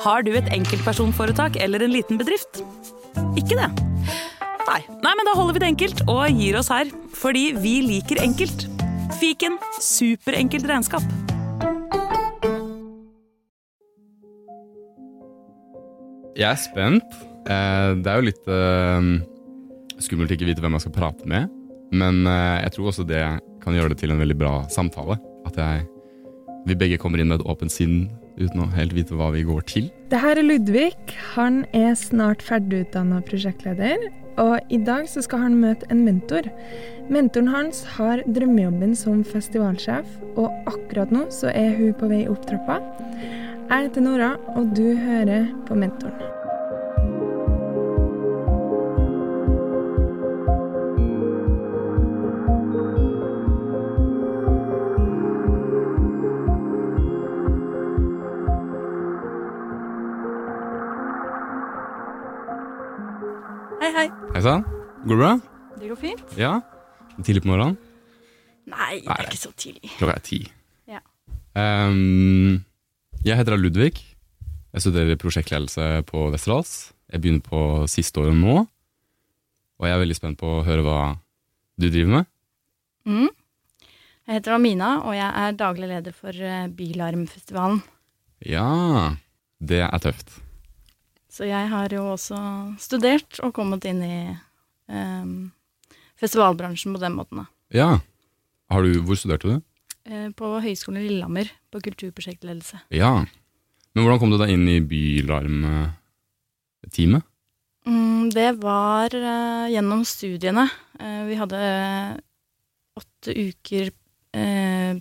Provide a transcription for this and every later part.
Har du et enkeltpersonforetak eller en liten bedrift? Ikke det? Nei. Nei, men da holder vi det enkelt og gir oss her. Fordi vi liker enkelt. Fiken superenkelt regnskap. Jeg er spent. Eh, Det er jo litt skummelt skummelt ikke vite hvem jeg skal prate med. Men eh, jeg tror også det kan gjøre det til en veldig bra samtale. At jeg, vi begge kommer inn med et åpent sinn uten å helt vite hva vi går til. Det her er Ludvig. Han er snart ferdigutdanna prosjektleder. Og i dag så skal han møte en mentor. Mentoren hans har drømmejobben som festivalsjef, og akkurat nå så er hun på vei opp trappa. Jeg heter Nora, og du hører på Mentoren. Hei, sann. Går det bra? Det går fint? Ja? Tidlig på morgenen? Nei, det er ikke så tidlig. Klokka er ti. Ja. Um, jeg heter Ludvig. Jeg studerer prosjektledelse på Westerdals. Jeg begynner på siste året nå. Og jeg er veldig spent på å høre hva du driver med. Mm. Jeg heter Amina, og jeg er daglig leder for eh, Bylarmfestivalen. Ja, det er tøft. Så jeg har jo også studert og kommet inn i um, festivalbransjen på den måten. da. Ja. Har du, hvor studerte du? Eh, på Høgskolen i Lillehammer, på kulturprosjektledelse. Ja. Men hvordan kom du deg inn i Bylarm-teamet? Mm, det var eh, gjennom studiene. Eh, vi hadde åtte uker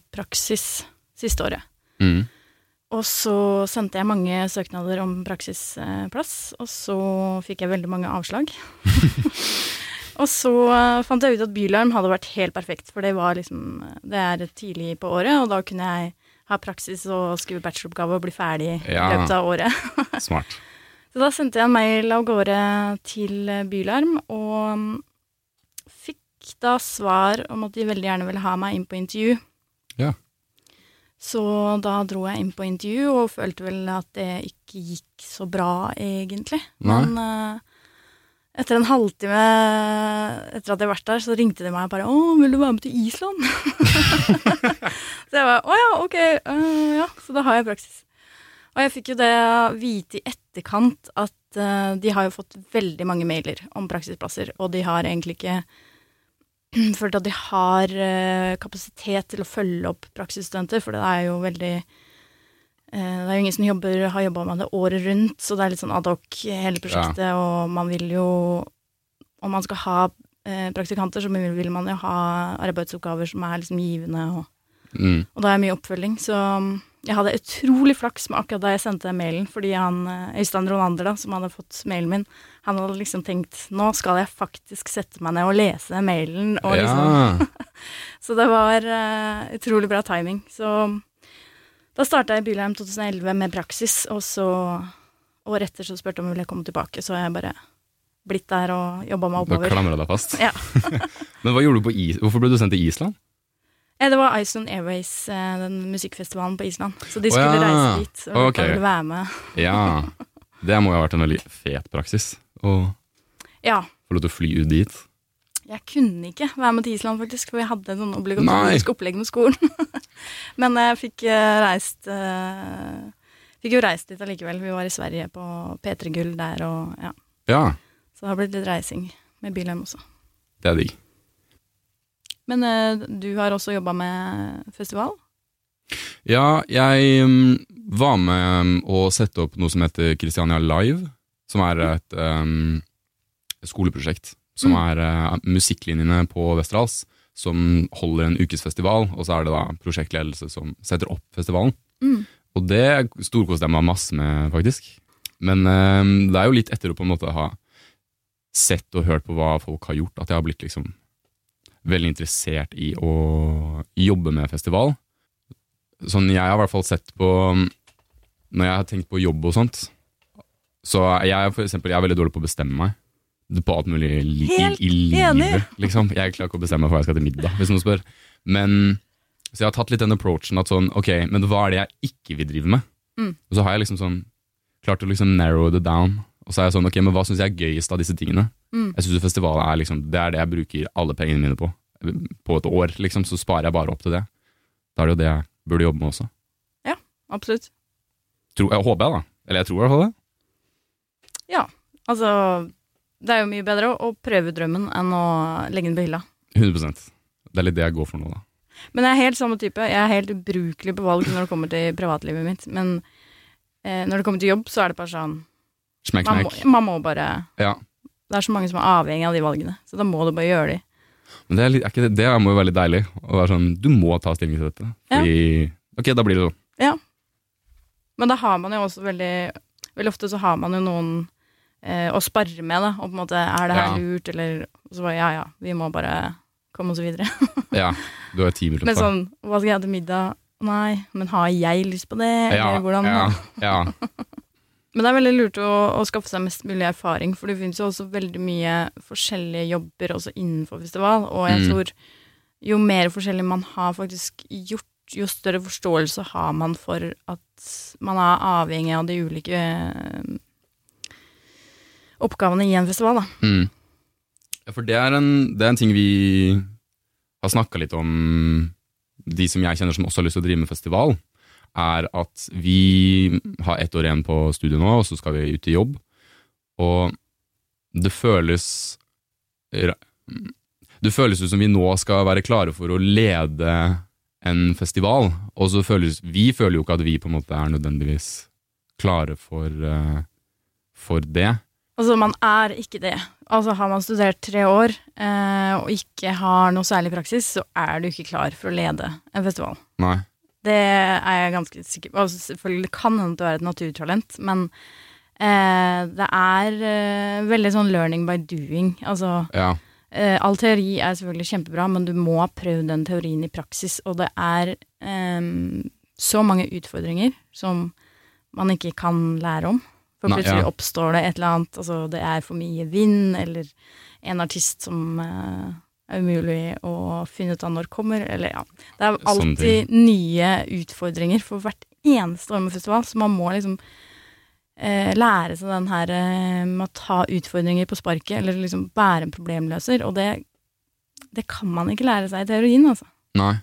praksis siste året. Mm. Og så sendte jeg mange søknader om praksisplass, og så fikk jeg veldig mange avslag. og så fant jeg ut at Bylarm hadde vært helt perfekt, for det var liksom Det er tidlig på året, og da kunne jeg ha praksis og skrive bacheloroppgave og bli ferdig i løpet av året. Smart. Så da sendte jeg en mail av gårde til Bylarm, og fikk da svar om at de veldig gjerne ville ha meg inn på intervju. Ja. Så da dro jeg inn på intervju, og følte vel at det ikke gikk så bra, egentlig. Nei. Men uh, etter en halvtime etter at jeg hadde vært der, så ringte de meg og bare 'Å, vil du være med til Island?' så jeg var 'Å ja, ok, uh, ja'. Så da har jeg praksis. Og jeg fikk jo det vite i etterkant at uh, de har jo fått veldig mange mailer om praksisplasser, og de har egentlig ikke følt at de har eh, kapasitet til å følge opp praksisstudenter, for det er jo veldig eh, Det er jo ingen som jobber, har jobba med det året rundt, så det er litt sånn ad hoc hele prosjektet, og man vil jo Om man skal ha eh, praktikanter, så vil man jo ha arbeidsoppgaver som er liksom givende, og Mm. og da er mye oppfølging, så jeg hadde utrolig flaks med akkurat da jeg sendte den mailen, fordi han, eh, Øystein Ronander, da, som hadde fått mailen min, han hadde liksom tenkt nå skal jeg faktisk sette meg ned og lese den mailen, og liksom Så det var uh, utrolig bra timing. Så da starta jeg i Bylarm 2011 med praksis, og så året etter så spurte om jeg ville komme tilbake, så jeg bare blitt der og jobba meg oppover. Da klamra deg fast. Ja. Men hva gjorde du på Is Hvorfor ble du sendt til Island? Eh, Det var Iceland Airways, eh, den musikkfestivalen på Island. Så de skulle skulle ja. reise dit og okay. være med. Ja. Det må jo ha vært en veldig fet praksis. Å Ja. få lov til å fly ut dit. Jeg kunne ikke være med til Island, faktisk, for jeg hadde sånn obligatorisk opplegg med skolen. Men jeg fikk eh, reist Fikk jo reist dit allikevel. Vi var i Sverige på P3 Gull der, og ja. Ja, Så det har blitt litt reising med Bilheim også. det er digg. Men uh, du har også jobba med festival? Ja, jeg um, var med å sette opp noe som heter Christiania Live, som er et um, skoleprosjekt. Som Mm. er uh, musikklinjene på Westerdals, som holder en ukesfestival, og så er det da prosjektledelse som setter opp festivalen. Mm. Og det storkoste jeg meg masse med, faktisk. Men um, det er jo litt etter å på en måte ha sett og hørt på hva folk har gjort, at jeg har blitt liksom veldig interessert i å jobbe med festival. Sånn jeg har i hvert fall sett på Når jeg har tenkt på jobb og sånt, så jeg for eksempel, jeg er veldig dårlig på å bestemme meg. På alt mulig i, i, Helt i enig. livet, liksom. Jeg klarer ikke å bestemme meg for hva jeg skal til middag, hvis noen spør. Men Så jeg har tatt litt den approachen at sånn, ok, men hva er det jeg ikke vil drive med? Mm. Og så har jeg liksom sånn klart å liksom narrow det down. Og så er jeg sånn, ok, men hva syns jeg er gøyest av disse tingene? Mm. Jeg syns festivalet er liksom, det er det jeg bruker alle pengene mine på. På et år, liksom, så sparer jeg bare opp til det. Da er det jo det jeg burde jobbe med også. Ja, Absolutt. Tror, jeg håper jeg, da. Eller jeg tror i hvert fall det. Ja, Altså, det er jo mye bedre å, å prøve drømmen enn å legge den på hylla. 100% Det er litt det jeg går for nå, da. Men jeg er helt samme type. Jeg er helt ubrukelig på valg når det kommer til privatlivet mitt. Men eh, når det kommer til jobb, så er det bare sånn Smekk, smekk. man må bare Ja. Det er så mange som er avhengig av de valgene, så da må du bare gjøre de. Men det, er litt, er det, det må jo litt deilig. Å være sånn, Du må ta stilling til dette. Fordi Ok, da blir det sånn. Men da har man jo også veldig Veldig ofte så har man jo noen eh, å sparre med, da. Og på en måte Er det her Ja. lurt, eller så bare Ja ja, vi må bare komme oss videre. Ja, du har ti minutter Men sånn Hva skal jeg ha til middag? Nei, men har jeg lyst på det? Ja, Eller hvordan ja, ja. Men det er veldig lurt å, å skaffe seg mest mulig erfaring, for det finnes jo også veldig mye forskjellige jobber også innenfor festival, og jeg Mm. tror jo mer forskjellig man har faktisk gjort, jo større forståelse har man for at man er avhengig av de ulike eh, oppgavene i en festival, da. Mm. Ja, for det er, en, det er en ting vi har snakka litt om, de som jeg kjenner som også har lyst til å drive med festival, er at vi har ett år igjen på studiet nå, og så skal vi ut i jobb. Og det føles Det føles ut som vi nå skal være klare for å lede en festival, og så føles Vi føler jo ikke at vi på en måte er nødvendigvis klare for, eh, for det. Altså, man er ikke det. Altså, har man studert tre år eh, og ikke har noe særlig praksis, så er du ikke klar for å lede en festival. Nei. Det er jeg ganske sikker på. Altså, selvfølgelig kan hende at du er et naturtalent, men eh, det er eh, veldig sånn learning by doing. Altså, Ja. eh, all teori er selvfølgelig kjempebra, men du må ha prøvd den teorien i praksis, og det er eh, så mange utfordringer som man ikke kan lære om. For Nei, plutselig ja. oppstår det et eller annet, altså det er for mye vind, eller en artist som eh, er umulig å finne ut av når kommer, eller ja. Det er alltid nye utfordringer for hvert eneste ormefestival, så man må liksom eh, lære seg den her eh, med å ta utfordringer på sparket, eller liksom være en problemløser, og det, det kan man ikke lære seg i teorien, altså. Nei.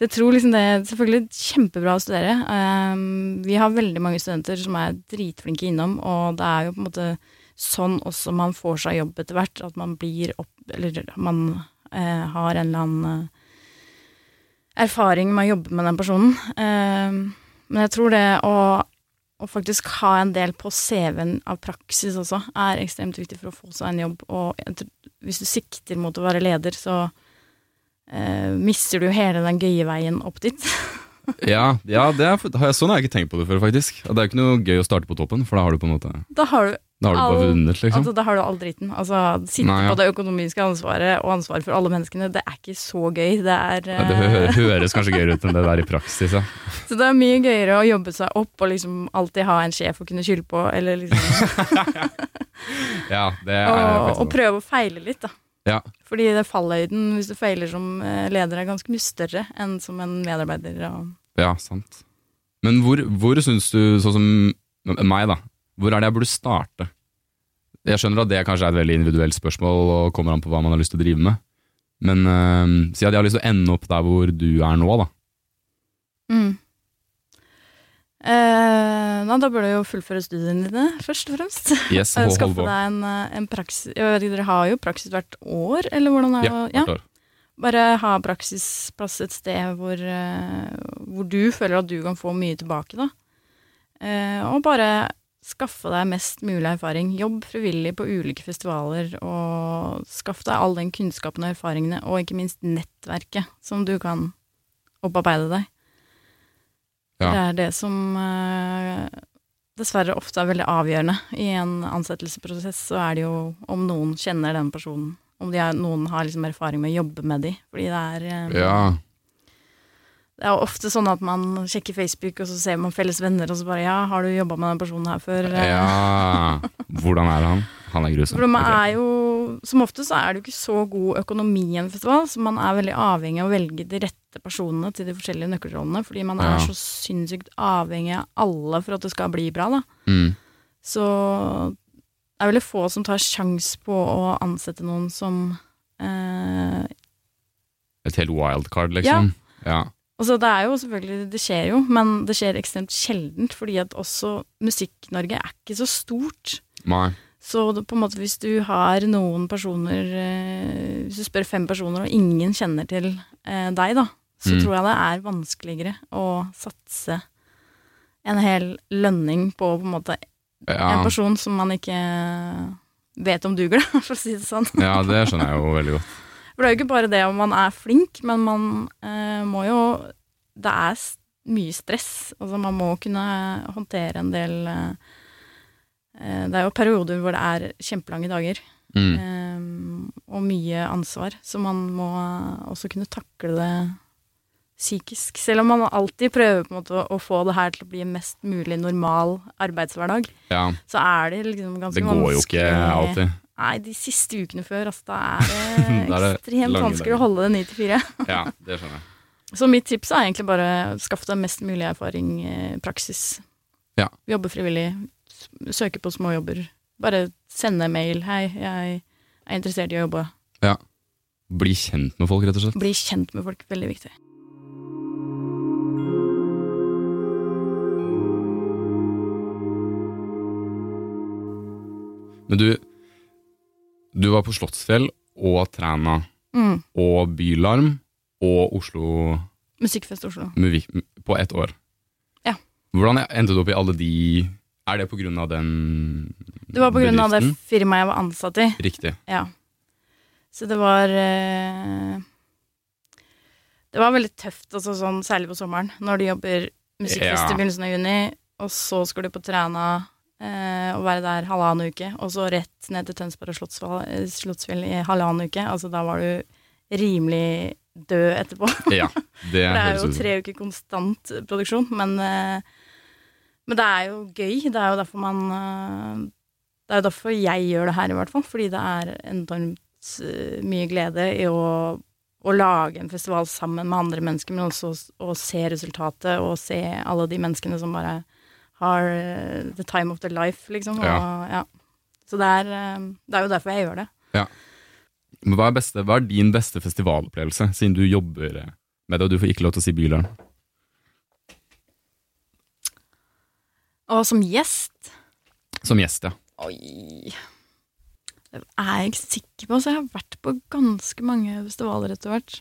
Så jeg tror liksom det er selvfølgelig kjempebra å studere. Um, vi har veldig mange studenter som er dritflinke innom, og det er jo på en måte sånn også man får seg jobb etter hvert, at man blir opp Eller man eh, har en eller annen eh, erfaring med å jobbe med den personen. Eh, men jeg tror det å, å faktisk ha en del på CV-en av praksis også, er ekstremt viktig for å få seg en jobb. Og tror, hvis du sikter mot å være leder, så eh, mister du hele den gøye veien opp dit. Ja, ja det er, sånn har jeg ikke tenkt på det før, faktisk. Det er jo ikke noe gøy å starte på toppen, for da har du på en måte Da har du, Da har du bare vunnet, liksom. altså, da har du all driten. Altså, sitte Nei, ja. på det økonomiske ansvaret og ansvaret for alle menneskene, det er ikke så gøy. Det er Ja, det eh, høres kanskje gøyere ut enn det der i praksis, ja. Så det er mye gøyere å jobbe seg opp og liksom alltid ha en sjef å kunne skylde på, eller liksom Ja, det er og, og prøve å feile litt, da. Ja. Fordi det fallhøyden, hvis du feiler som eh, leder, er ganske mye større enn som en medarbeider. Ja, sant. Men hvor, hvor syns du, sånn som meg, da, hvor er det jeg burde starte? Jeg skjønner at det kanskje er et veldig individuelt spørsmål og kommer an på hva man har lyst til å drive med. Men øh, si at jeg har lyst til å ende opp der hvor du er nå, da. Mm. Eh, da, burde bør du jo fullføre studiene dine, først og fremst. Yes, Skaffe deg en, eh, en praksis Jeg vet ikke, Dere har jo praksis hvert år, eller hvordan er Ja, det? Ja, hvert år. Bare ha praksisplass et sted hvor, eh, hvor du føler at du kan få mye tilbake, da. Eh, og bare skaffe deg mest mulig erfaring. Jobb frivillig på ulike festivaler, og skaff deg all den kunnskapen og erfaringene, og ikke minst nettverket som du kan opparbeide deg. Ja. Det er det som uh, dessverre ofte er veldig avgjørende. I en ansettelsesprosess så er det jo om noen kjenner den personen. Om de er, noen har liksom erfaring med å jobbe med de. Fordi det er um, Ja, Det er ofte sånn at man sjekker Facebook, og så ser man felles venner, og så bare Ja, har du jobba med den personen her før? ja. Hvordan er han? Han er grusom. Man er jo som ofte så er det jo ikke så god økonomi i en festival, så man er veldig avhengig av å velge de rette personene til de forskjellige nøkkelrollene, fordi man Ja. er så sinnssykt avhengig av alle for at det skal bli bra, da. Mm. Så det er veldig få som tar sjans på å ansette noen som eh, Et helt wildcard, liksom. Ja. Ja. Altså, det er jo selvfølgelig Det skjer jo, men det skjer ekstremt sjeldent, fordi at også Musikk-Norge er ikke så stort. Nei. Så på en måte hvis du har noen personer eh, Hvis du spør fem personer, og ingen kjenner til eh, deg, da, så Mm. tror jeg det er vanskeligere å satse en hel lønning på på en måte en person som man ikke vet om duger, da, for å si det sånn. ja, det skjønner jeg jo veldig godt. For det er jo ikke bare det om man er flink, men man eh, må jo Det er mye stress. Altså man må kunne håndtere en del eh, eh, Det er jo perioder hvor det er kjempelange dager. Mm. eh, og mye ansvar. Så man må også kunne takle det psykisk. Selv om man alltid prøver på en måte å, få det her til å bli en mest mulig normal arbeidshverdag, Ja. så er det liksom ganske Det går jo ikke alltid. Nei, de siste ukene før, altså, da er det Da er det ekstremt lange vanskelig å dager. holde det ni til fire. Ja, det skjønner jeg. Så mitt tips er egentlig bare skaff deg mest mulig erfaring i praksis. Ja. Jobbe frivillig, s- søke på småjobber. Bare sende mail. 'Hei, jeg er interessert i å jobbe'. Bli kjent med folk, rett og slett. Bli kjent med folk. Veldig viktig. Men du, du var på Slottsfjell og Træna Mm. og Bylarm og Oslo Musikkfest Oslo. På ett år. Ja. Hvordan endte du opp i alle de Er det på grunn av den Det var på grunn av det firmaet jeg var ansatt i. Riktig. Ja. Så det var eh, Det var veldig tøft, altså sånn, særlig på sommeren, når du jobber musikkfest Ja. i begynnelsen av juni, og så skal du på Træna eh, og være der halvannen uke, og så rett ned til Tønsberg og Slottsfjell, eh, Slottsfjell i halvannen uke. Altså da var du rimelig død etterpå. Ja, det, det er jo tre uker konstant produksjon, men, eh, men det er jo gøy. Det er jo derfor man eh, Det er jo derfor jeg gjør det her, i hvert fall. Fordi det er enormt eh, mye glede i å, å lage en festival sammen med andre mennesker, men også å se resultatet og se alle de menneskene som bare har eh, the time of their life, liksom. Og, ja. Så det er, eh, det er jo derfor jeg gjør det. Men hva er, beste, hva er din beste festivalopplevelse, siden du jobber med det, og du får ikke lov til å si Bylarm? Og som gjest Som gjest, ja. Oi Det er jeg ikke sikker på. Så jeg har vært på ganske mange festivaler etter hvert.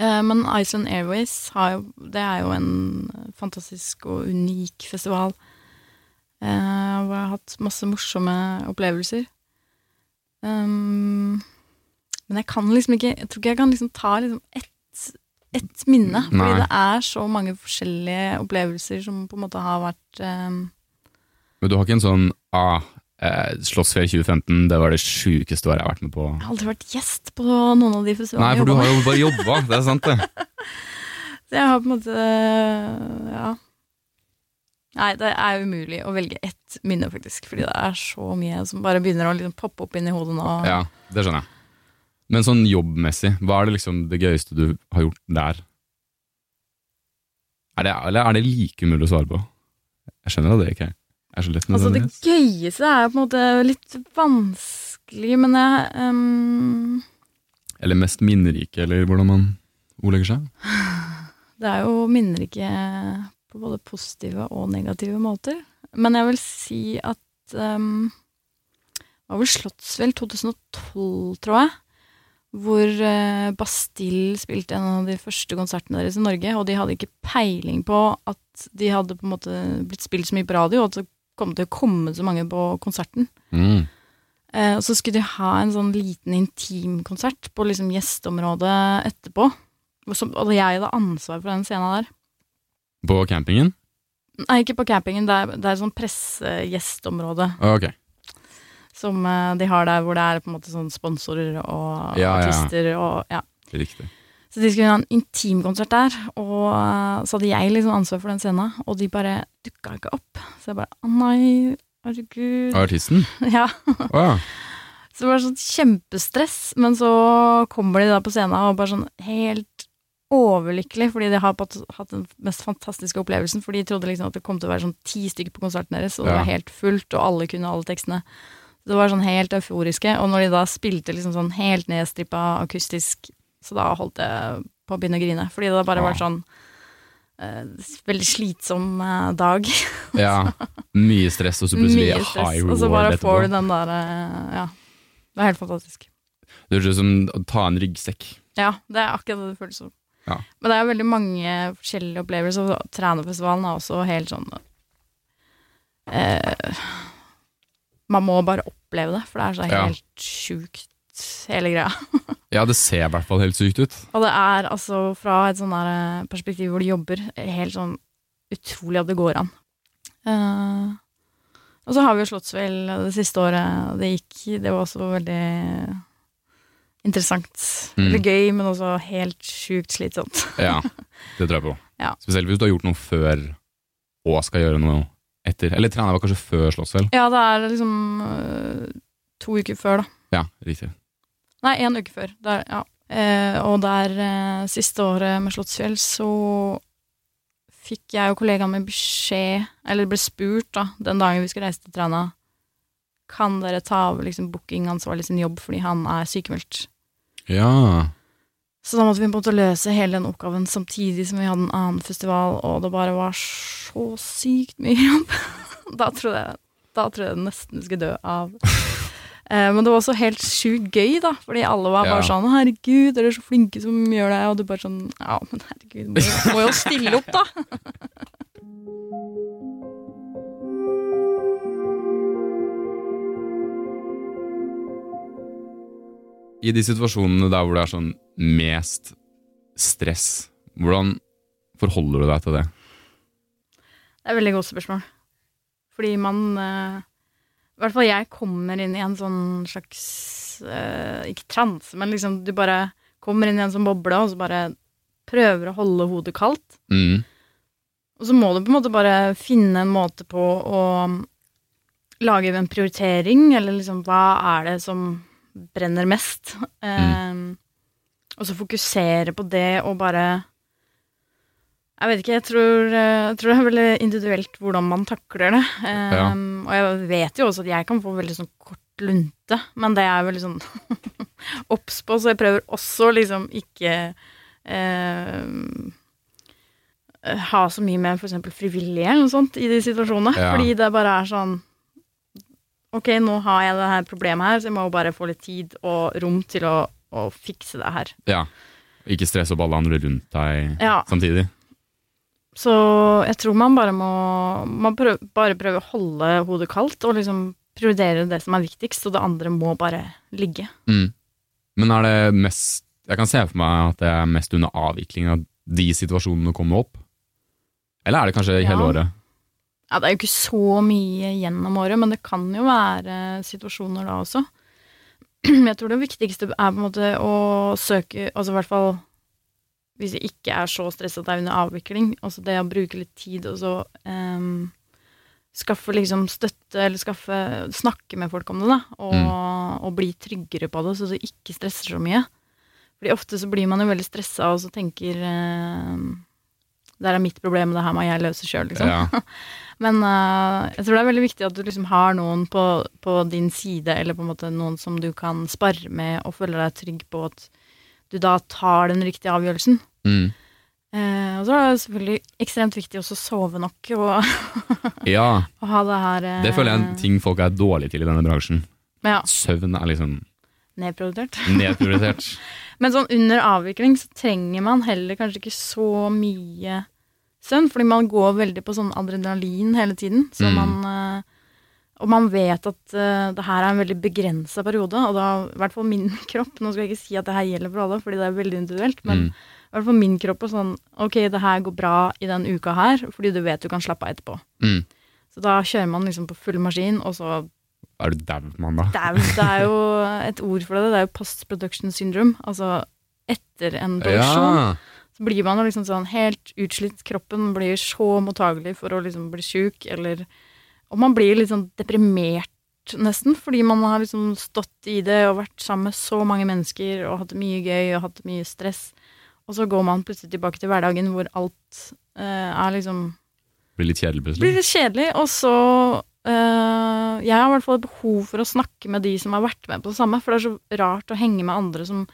Eh, Men Iceland Airways har jo, det er jo en fantastisk og unik festival. eh, Hvor jeg har hatt masse morsomme opplevelser. Um, men jeg kan liksom ikke Jeg tror ikke jeg kan liksom ta liksom ett, ett minne. Fordi det er så mange forskjellige opplevelser som på en måte har vært um, Men du har ikke en sånn ah, eh, Slottsfjell 2015, det var det sjukeste året jeg har vært med på. Jeg har aldri vært gjest på noen av de festivalene. Nei, for du har jo bare jobba, det er sant det. Så jeg har på en måte Ja. Nei, det er umulig å velge ett minne, faktisk. Fordi det er så mye som bare begynner å liksom poppe opp inn i hodet nå. Ja, det skjønner jeg. Men sånn jobbmessig, hva er det liksom det gøyeste du har gjort der? Er det, eller er det like umulig å svare på? Jeg skjønner at det ikke er. Altså, det gøyeste er på en måte litt vanskelig, men jeg um... Eller mest minnerike, eller hvordan man ordlegger seg. Det er jo minnerike på både positive og negative måter. Men jeg vil si at um, Det var vel Slottsfjell 2012, tror jeg. Hvor eh, Bastille spilte en av de første konsertene deres i Norge. Og de hadde ikke peiling på at de hadde på en måte blitt spilt så mye på radio, og at kom til å komme så mange på konserten. Mm. Eh, og så skulle de ha en sånn liten intimkonsert på liksom gjestområdet etterpå. Og som- Og jeg hadde ansvar for den scenen der. På campingen? Nei, ikke på campingen, det er, det er sånn pressegjesteområde. Okay. Som eh, de har der hvor det er på en måte sånn sponsorer og Ja, ja. artister og ja. Riktig. Så de skulle ha en intimkonsert der, og eh, så hadde jeg liksom ansvar for den scenen, og de bare dukka ikke opp. Så jeg bare å nei, herregud. Artisten? Ja. Oh, ja. Så det var sånn kjempestress, men så kommer de da på scenen og bare sånn helt overlykkelig, fordi de har hatt den mest fantastiske opplevelsen. For de trodde liksom at det kom til å være sånn ti stykker på konserten deres, og det var helt fullt, og alle kunne alle tekstene. Det var sånn helt euforiske, og når de da spilte liksom sånn helt nedstrippa akustisk, så da holdt jeg på å begynne å grine. Fordi det bare var Ja. sånn uh, veldig slitsom uh, dag. Ja, mye stress, og så plutselig Mye stress, high og så bare etterpå. får du den der uh, Ja. Det er helt fantastisk. Det høres ut som å ta en ryggsekk. Ja, det er akkurat det det føles som. Ja. Men det er veldig mange forskjellige opplevelser. og Trænefestivalen er også helt sånn Man må bare oppleve det, for det er så Ja. helt hele greia. Ja, det ser i hvert fall helt sykt ut. Og det er altså fra et sånn der perspektiv hvor de jobber, helt sånn utrolig at det går an. Uh, og så har vi jo Slottsfjell det siste året, og det gikk Det var også veldig interessant. Mm. Veldig gøy, men også helt sjukt slitsomt. Ja, det tror jeg på. Ja. Spesielt hvis du har gjort noe før og skal gjøre noe etter. Eller trener var kanskje før Slottsfjell. Ja, det er liksom øh, to uker før, da. Ja, riktig. Nei, én uke før. Der, ja. Eh, og der eh, siste året med Slottsfjell så fikk jeg og kollegaen min beskjed, eller ble spurt da, den dagen vi skulle reise til Træna, kan dere ta over liksom bookingansvarlig sin jobb fordi han er sykemeldt. Ja. Så da måtte vi på en måte løse hele den oppgaven samtidig som vi hadde en annen festival, og det bare var så sykt mye jobb. Da trodde jeg, da trodde jeg nesten skulle dø av Men det var også helt sjukt gøy, da, fordi alle var bare Ja. sånn 'Herregud, dere er så flinke som gjør det', og du bare sånn Ja, men herregud, må må jo stille opp, da. I de situasjonene der hvor det er sånn mest stress, hvordan forholder du deg til det? Det er et veldig godt spørsmål. Fordi man eh, I hvert fall jeg kommer inn i en sånn slags eh, Ikke transe, men liksom du bare kommer inn i en sånn boble, og så bare prøver å holde hodet kaldt. Mm. Og så må du på en måte bare finne en måte på å lage en prioritering, eller liksom hva er det som brenner mest? Eh, og så fokusere på det og bare Jeg vet ikke, jeg tror, eh, jeg tror det er veldig individuelt hvordan man takler det. Ja. Um, Og jeg vet jo også at jeg kan få veldig sånn kort lunte, men det er jeg veldig sånn obs på, så jeg prøver også liksom ikke eh, ha så mye med f.eks. frivillige eller noe sånt i de situasjonene. Ja. Fordi det bare er sånn Ok, nå har jeg det her problemet her, så jeg må bare få litt tid og rom til å, å fikse det her. Ja. Ikke stresse opp alle andre rundt deg Ja. samtidig. Så jeg tror man bare må man prøv, bare prøve å holde hodet kaldt og liksom prioritere det som er viktigst, og det andre må bare ligge. Mm. Men er det mest Jeg kan se for meg at det er mest under avvikling av de situasjonene kommer opp. Eller er det kanskje i hele året? Ja, det er jo ikke så mye gjennom året, men det kan jo være situasjoner da også. Jeg tror det viktigste er på en måte å søke, altså i hvert fall hvis jeg ikke er så stressa at det er under avvikling, altså det å bruke litt tid og så um, skaffe liksom støtte, eller skaffe Snakke med folk om det, da, og, og bli tryggere på det, så du ikke stresser så mye. Fordi ofte så blir man jo veldig stressa og så tenker um, Det er mitt problem, det her må jeg løse sjøl, liksom. Ja. Men uh, jeg tror det er veldig viktig at du liksom har noen på, på din side, eller på en måte noen som du kan spare med og føler deg trygg på at du da tar den riktige avgjørelsen. Mm. Eh, og så er det selvfølgelig ekstremt viktig også å sove nok og, ja. og ha det her eh, Det føler jeg er en ting folk er dårlige til i denne bransjen. Ja, Søvn er liksom nedprioritert. nedprioritert. Men sånn under avvikling så trenger man heller kanskje ikke så mye søvn, fordi man går veldig på sånn adrenalin hele tiden. Så Mm. man eh, Og man vet at uh, det her er en veldig begrensa periode, og da i hvert fall min kropp Nå skal jeg ikke si at det her gjelder for alle, fordi det er veldig individuelt, men Mm. I hvert fall min kropp er sånn Ok, det her går bra i den uka her, fordi du vet du kan slappe av etterpå. Mm. Så da kjører man liksom på full maskin, og så Er du dau mann, det er, det er jo et ord for det, det er jo post production syndrome. Altså etter en produksjon Ja. så blir man liksom sånn helt utslitt. Kroppen blir så mottagelig for å liksom bli sjuk, eller Og man blir litt sånn deprimert nesten, fordi man har liksom stått i det og vært sammen med så mange mennesker og hatt mye gøy og hatt mye stress, og så går man plutselig tilbake til hverdagen hvor alt uh, er liksom Blir litt kjedelig plutselig? blir litt kjedelig, og så uh, Jeg har i hvert fall behov for å snakke med de som har vært med på det samme, for det er så rart å henge med andre som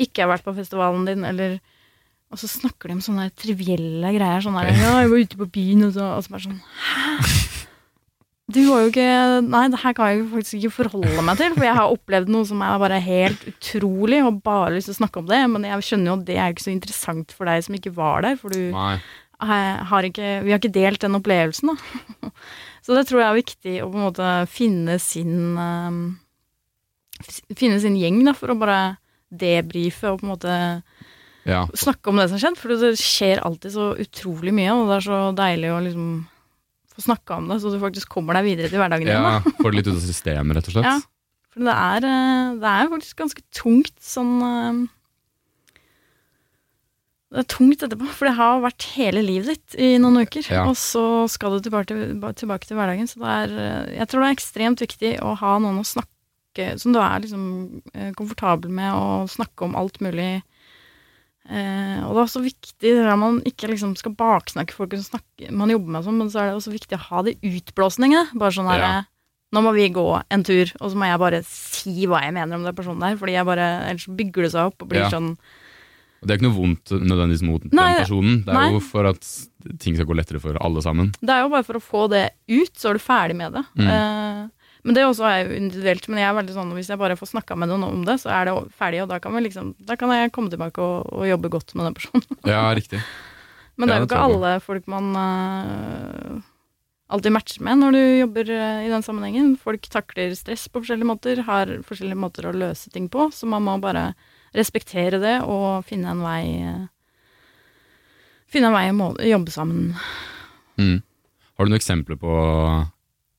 ikke har vært på festivalen din, eller Og så snakker de om sånne trivielle greier. Sånn der, ja, jeg var ute på byen, og så, og så bare sånn Hæ? Du har jo ikke Nei, det her kan jeg faktisk ikke forholde meg til, for jeg har opplevd noe som er bare helt utrolig, og bare lyst til å snakke om det, men jeg skjønner jo at det er ikke så interessant for deg som ikke var der, for du Nei. har ikke, vi har ikke delt den opplevelsen, da. Så det tror jeg er viktig å på en måte finne sin ehm, Finne sin gjeng, da, for å bare debrife og på en måte Ja. snakke om det som har skjedd. For det skjer alltid så utrolig mye, og det er så deilig å liksom få snakka om det, så du faktisk kommer deg videre til hverdagen din. ja. Får det litt ut av systemet, rett og slett. Ja. For det er, eh, det er faktisk ganske tungt sånn eh, Det er tungt etterpå, for det har vært hele livet ditt i noen uker. Ja. Og så skal du tilbake til, tilbake til hverdagen. Så det er eh, Jeg tror det er ekstremt viktig å ha noen å snakke Som du er liksom komfortabel med å snakke om alt mulig. Eh, og det er også viktig det der man ikke liksom skal baksnakke folk som snakker, man jobber med, sånn, men så er det også viktig å ha de utblåsningene. Bare sånn herre Ja. Nå må vi gå en tur, og så må jeg bare si hva jeg mener om den personen der. Fordi jeg bare, ellers bygger det seg opp og blir Ja. sånn Og det er ikke noe vondt nødvendigvis mot Nei, den personen. Det er nei. jo for at ting skal gå lettere for alle sammen. Det er jo bare for å få det ut, så er du ferdig med det. Mm. Eh, men det også er jo individuelt. Men jeg er veldig sånn, hvis jeg bare får snakka med noen om det, så er det ferdig, og da kan, vi liksom, da kan jeg komme tilbake og, og jobbe godt med den personen. Ja, riktig. Men det er jo ikke alle folk man uh, alltid matcher med når du jobber uh, i den sammenhengen. Folk takler stress på forskjellige måter, har forskjellige måter å løse ting på, så man må bare respektere det og finne en vei uh, Finne en vei å jobbe sammen. Mm. Har du noen eksempler på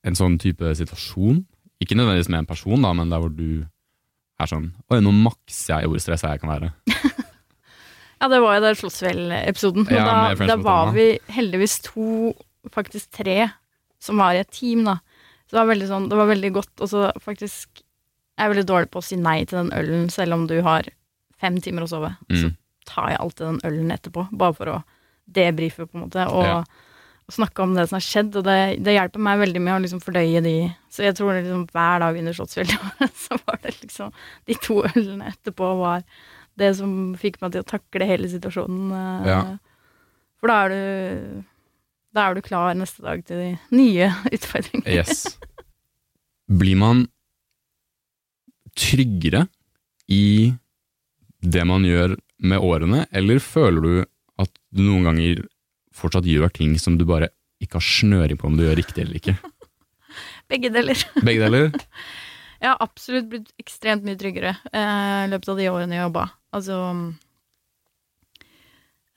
en sånn type situasjon? Ikke nødvendigvis med en person, da, men der hvor du er sånn Oi, nå makser jeg hvor stressa jeg kan være. Ja, det var jo der Slottsfjell-episoden. Ja, da, da var vi heldigvis to, faktisk tre, som var i et team, da. Så det var veldig sånn, det var veldig godt. Og så faktisk Jeg er veldig dårlig på å si nei til den ølen, selv om du har fem timer å sove. Så Mm. tar jeg alltid den ølen etterpå, bare for å debrife, på en måte, og, Ja. Og snakke om det som har skjedd. Og det, det hjelper meg veldig med å liksom fordøye de Så jeg tror liksom hver dag under Slottsfjell så var det liksom De to ølene etterpå var det som fikk meg til å takle hele situasjonen. eh, Ja. For da er du Da er du klar neste dag til de nye utfordringene. Yes. Blir man tryggere i det man gjør med årene, eller føler du at du noen ganger fortsatt gjør ting som du bare ikke har snøring på om du gjør riktig eller ikke? Begge deler. Begge deler? Jeg har absolutt blitt ekstremt mye tryggere eh, i løpet av de årene jeg jobba. Altså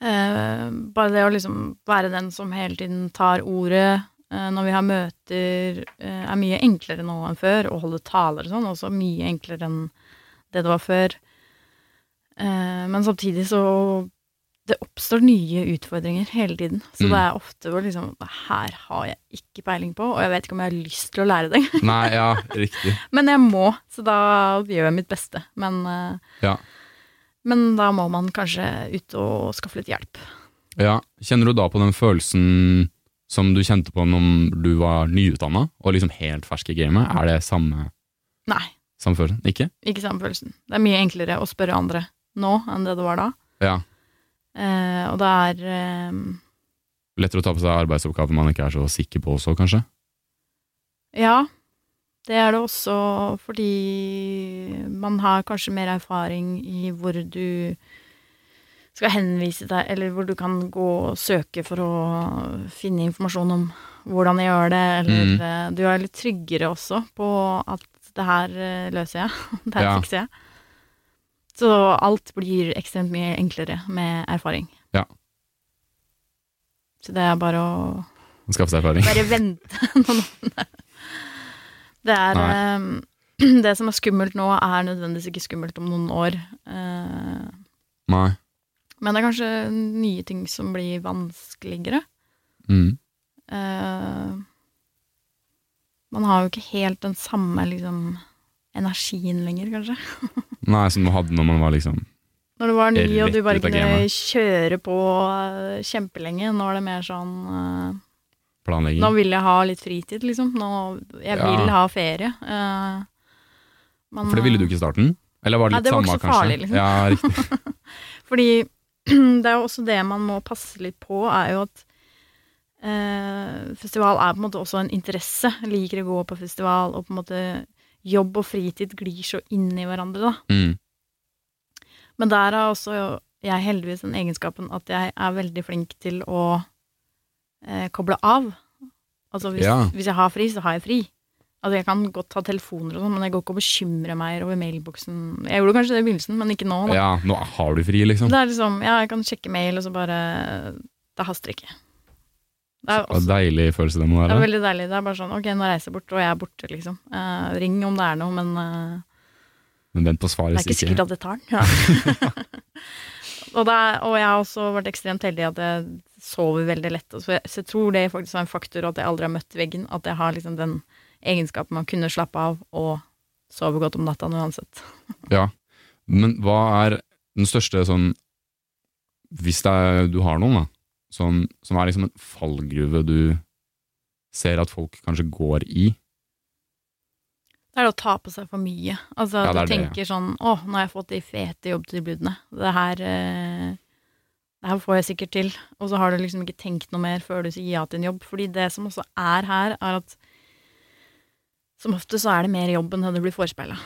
eh, Bare det å liksom være den som hele tiden tar ordet eh, når vi har møter, eh, er mye enklere nå enn før. Å holde taler og sånn, også mye enklere enn det det var før. Eh, men samtidig så det oppstår nye utfordringer hele tiden. Så Mm. det er ofte hvor liksom her har jeg ikke peiling på, og jeg vet ikke om jeg har lyst til å lære det. Nei, ja, riktig. Men jeg må, så da gjør jeg mitt beste. Men, eh, Ja. men da må man kanskje ut og skaffe litt hjelp. Ja, Kjenner du da på den følelsen som du kjente på når du var nyutdanna, og liksom helt fersk i gamet? Er det samme, Nei, samme følelsen? Ikke? ikke samme følelsen. Det er mye enklere å spørre andre nå enn det det var da. Ja. Eh, og det er eh, Lettere å ta på seg arbeidsoppgaver man ikke er så sikker på også, kanskje? Ja, det er det også fordi man har kanskje mer erfaring i hvor du skal henvise deg, eller hvor du kan gå og søke for å finne informasjon om hvordan jeg gjør det, eller Mm. eh, du er litt tryggere også på at det her eh, løser jeg, det her Ja. fikser jeg. Så alt blir ekstremt mye enklere med erfaring. Ja. Så det er bare å Skaffe seg erfaring. bare vente noen år. Det er um, Det som er skummelt nå, er nødvendigvis ikke skummelt om noen år. Uh, Nei. men det er kanskje nye ting som blir vanskeligere. Mm. Uh, Man har jo ikke helt den samme liksom energien lenger, kanskje. Nei, som du hadde når man var liksom Når du var ny og du bare kunne kjøre på eh, kjempelenge. Nå er det mer sånn uh, planlegging. Nå vil jeg ha litt fritid, liksom. Nå, jeg Ja. vil ha ferie. Uh, men, For det ville du ikke i starten? Eller var det litt Nei, det var samme, kanskje? farlig, liksom. Ja. Fordi det er jo også det man må passe litt på, er jo at eh, festival er på en måte også en interesse. Jeg liker å gå på festival, og på en måte jobb og fritid glir så inn i hverandre, da. Mm. Men der har også jeg heldigvis den egenskapen at jeg er veldig flink til å eh, koble av. Altså hvis, Ja. hvis jeg har fri, så har jeg fri. Altså Jeg kan godt ta telefoner og sånn, men jeg går ikke og bekymrer meg over mailboksen. Jeg gjorde kanskje det i begynnelsen, men ikke nå. Da. Ja, nå har du fri, liksom. Det er liksom, ja, jeg kan sjekke mail, og så bare Det haster ikke. Det er, Og også, deilig følelse det må være. det er veldig deilig. Det er bare sånn, ok, nå reiser jeg bort, og jeg er borte, liksom. Eh, ring om det er noe, men eh, Men vent på det er ikke sikkert at det tar den. Ja. og, er, og jeg har også vært ekstremt heldig at jeg sover veldig lett. Så jeg, så jeg tror det faktisk er en faktor at jeg aldri har møtt veggen. At jeg har liksom den egenskapen å kunne slappe av og sove godt om natta uansett. Ja. Men hva er den største sånn Hvis er, du har noen, da, som, som er liksom en fallgruve du ser at folk kanskje går i. Det er det å ta på seg for mye. Altså, Ja, du tenker det, ja. sånn Å, nå har jeg fått de fete jobbtilbudene. Det her eh, Det her får jeg sikkert til. Og så har du liksom ikke tenkt noe mer før du sier ja til en jobb. Fordi det som også er her, er at som ofte så er det mer jobb enn det du blir forespeila.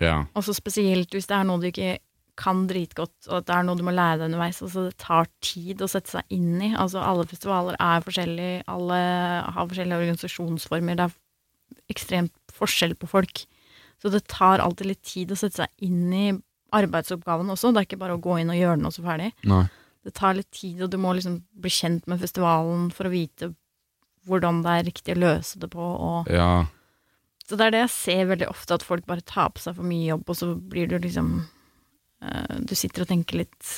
Ja. Og så spesielt hvis det er noe du ikke kan dritgodt, og at det er noe du må lære deg underveis. Altså det tar tid å sette seg inn i. Altså alle festivaler er forskjellige, alle har forskjellige organisasjonsformer. Det er ekstremt forskjell på folk. Så det tar alltid litt tid å sette seg inn i arbeidsoppgaven også. Det er ikke bare å gå inn og gjøre den, og så ferdig. Nei. Det tar litt tid, og du må liksom bli kjent med festivalen for å vite hvordan det er riktig å løse det på. Og Ja. så det er det jeg ser veldig ofte, at folk bare tar på seg for mye jobb, og så blir du liksom Du sitter og tenker litt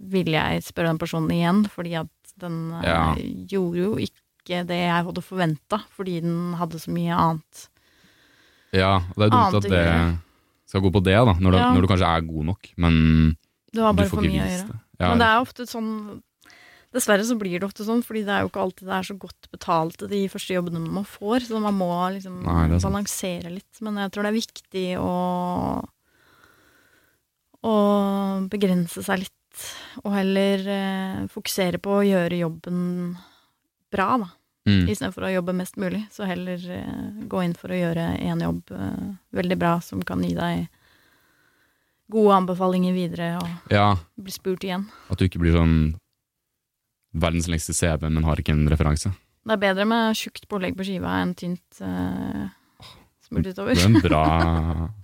Vil jeg spørre den personen igjen? Fordi at den eh, Ja. gjorde jo ikke det jeg hadde forventa, fordi den hadde så mye annet. ja. Det er dumt at det skal gå på det, da, når du, når du kanskje er god nok, men Du har du får for ikke mye å vist det. Ja, Men det er ofte sånn Dessverre så blir det ofte sånn, fordi det er jo ikke alltid det er så godt betalt de første jobbene man får, så man må liksom Nei, er balansere litt. Men jeg tror det er viktig å å begrense seg litt, og heller eh, fokusere på å gjøre jobben bra, da. mm. Istedenfor å jobbe mest mulig, så heller eh, gå inn for å gjøre en jobb eh, veldig bra, som kan gi deg gode anbefalinger videre, og ja. bli spurt igjen. At du ikke blir sånn verdens lengste CV, men har ikke en referanse. Det er bedre med tjukt pålegg på skiva enn tynt eh, smurt Det er en bra,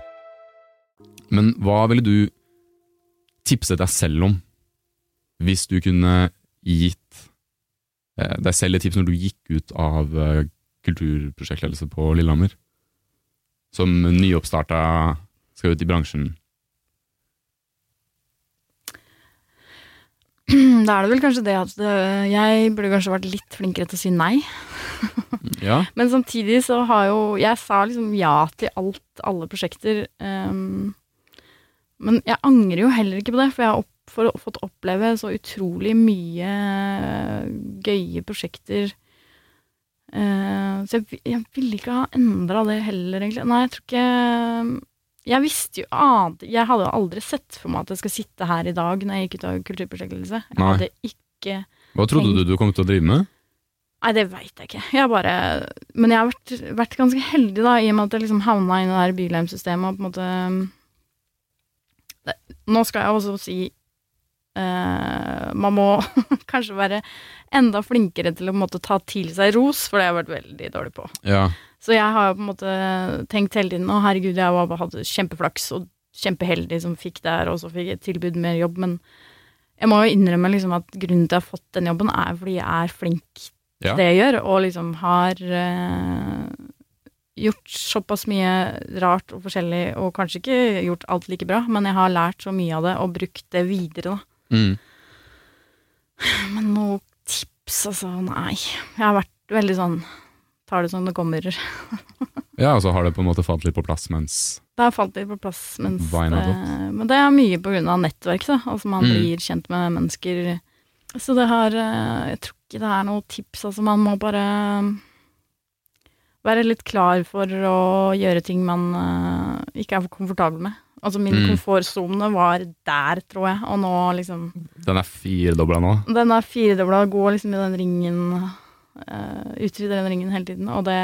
Men hva ville du tipset deg selv om, hvis du kunne gitt eh, deg selv et tips når du gikk ut av eh, kulturprosjektledelse på Lillehammer? Som nyoppstarta, skal ut i bransjen. Da er det vel kanskje det at jeg burde kanskje vært litt flinkere til å si nei. Ja. Men samtidig så har jo Jeg sa liksom ja til alt, alle prosjekter. ehm, men jeg angrer jo heller ikke på det, for jeg har opp, fått oppleve så utrolig mye gøye prosjekter. Uh, så jeg, jeg ville ikke ha endra det heller, egentlig. Nei, jeg tror ikke Jeg visste jo annet Jeg hadde jo aldri sett for meg at jeg skal sitte her i dag når jeg gikk ut av kulturprosjektledelse. Jeg Nei. hadde ikke Hva trodde du du kom til å drive med? Nei, det veit jeg ikke. Jeg bare Men jeg har vært, vært ganske heldig, da, i og med at jeg liksom havna i det der Bylheim-systemet og på en måte Nå skal jeg også si Uh, man må kanskje være enda flinkere til å måte, ta til seg ros, for det har jeg vært veldig dårlig på. Ja. Så jeg har på en måte tenkt hele tiden å herregud, jeg var, hadde kjempeflaks og kjempeheldig som fikk det her, og så fikk jeg et tilbud mer jobb, men jeg må jo innrømme liksom at grunnen til at jeg har fått den jobben, er fordi jeg er flink til Ja. det jeg gjør, og liksom har eh, gjort såpass mye rart og forskjellig, og kanskje ikke gjort alt like bra, men jeg har lært så mye av det og brukt det videre, da. Mm. Men noe tips, altså, nei. Jeg har vært veldig sånn Tar det som det kommer. Ja, og så har det på en måte falt litt på plass mens har falt litt på plass, mens det, Men det er mye på grunn av nettverk, da. Altså man Mm. blir kjent med mennesker. Så det har eh, Jeg tror ikke det er noe tips, altså. Man må bare være litt klar for å gjøre ting man uh, ikke er komfortabel med. Altså min Mm. komfortsone var der, tror jeg, og nå liksom Den er firedobla nå. Den er firedobla, går liksom i den ringen uh, Utvider den ringen hele tiden, og det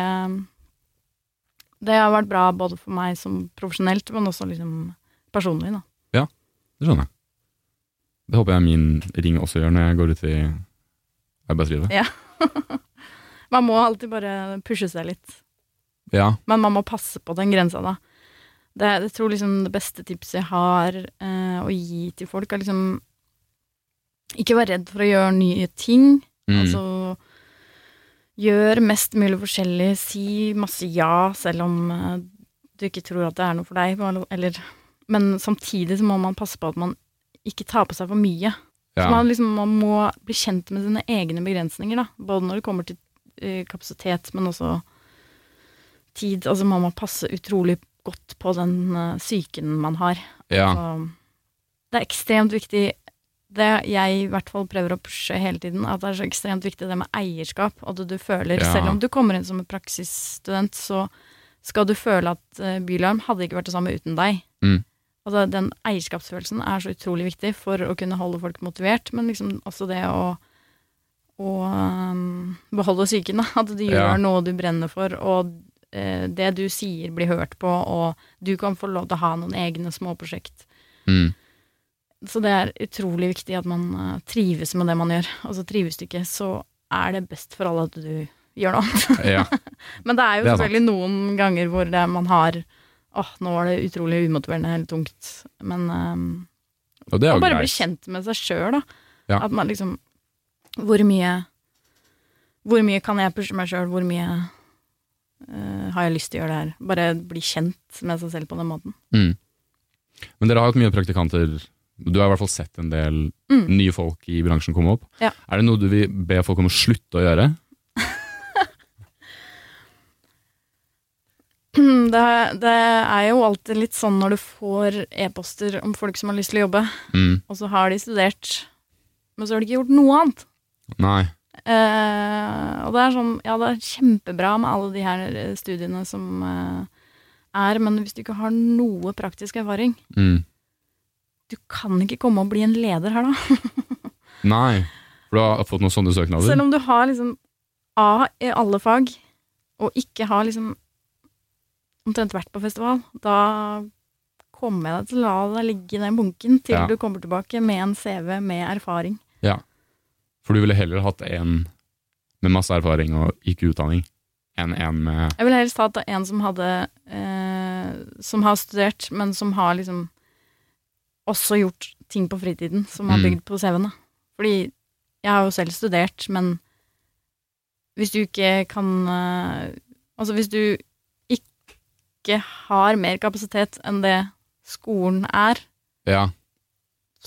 Det har vært bra både for meg som profesjonelt, men også liksom personlig, da. Ja, Det skjønner jeg. Det håper jeg min ring også gjør når jeg går ut i arbeidslivet. Ja. Man må alltid bare pushe seg litt, Ja. men man må passe på den grensa, da. Det, jeg tror liksom det beste tipset jeg har eh, å gi til folk, er liksom ikke være redd for å gjøre nye ting. Mm. Altså gjør mest mulig forskjellig, si masse ja, selv om eh, du ikke tror at det er noe for deg. Eller, men samtidig så må man passe på at man ikke tar på seg for mye. Så man, liksom, man må bli kjent med sine egne begrensninger, da. Både når det kommer til kapasitet, men også tid. Altså man må passe utrolig godt på den uh, psyken man har. ja. Så det er ekstremt viktig det jeg i hvert fall prøver å pushe hele tiden, at det er så ekstremt viktig det med eierskap. At du føler, Ja. selv om du kommer inn som en praksisstudent, så skal du føle at uh, Bylarm hadde ikke vært det samme uten deg. Mm. Altså Den eierskapsfølelsen er så utrolig viktig for å kunne holde folk motivert, men liksom også det å, å um, beholde psyken. da. At du gjør Ja. noe du brenner for, og uh, det du sier blir hørt på, og du kan få lov til å ha noen egne småprosjekt. Mm. Så det er utrolig viktig at man uh, trives med det man gjør. Altså trives du ikke, så er det best for alle at du gjør noe annet. ja. Men det er jo selvfølgelig noen ganger hvor det, man har Åh, nå var det utrolig umotiverende eller tungt. Men um, Og det er å jo bare bli kjent med seg sjøl, da. Ja. At man liksom Hvor mye Hvor mye kan jeg pushe meg sjøl? Hvor mye uh, har jeg lyst til å gjøre det her? Bare bli kjent med seg selv på den måten. Mm. Men dere har hatt mye praktikanter. Du har i hvert fall sett en del Mm. nye folk i bransjen komme opp. Ja. Er det noe du vil be folk om å slutte å gjøre? Det, det er jo alltid litt sånn når du får e-poster om folk som har lyst til å jobbe, Mm. og så har de studert, men så har de ikke gjort noe annet. Nei. Uh, og det er sånn, ja, det er kjempebra med alle de her eh, studiene som uh, er, men hvis du ikke har noe praktisk erfaring, Mm. du kan ikke komme og bli en leder her, da. Nei. For du har fått noen sånne søknader? Selv om du har liksom A i alle fag, og ikke har liksom omtrent vært på festival, da kommer jeg deg til å la deg ligge i den bunken til Ja. du kommer tilbake med en CV med erfaring. For du ville heller hatt en med masse erfaring og ikke utdanning, enn en med Jeg ville helst hatt en som hadde eh, Som har studert, men som har liksom også gjort ting på fritiden som har Mm. bygd på CV-en. Fordi jeg har jo selv studert, men hvis du ikke kan eh, Altså hvis du ikke har mer kapasitet enn det skolen er, Ja.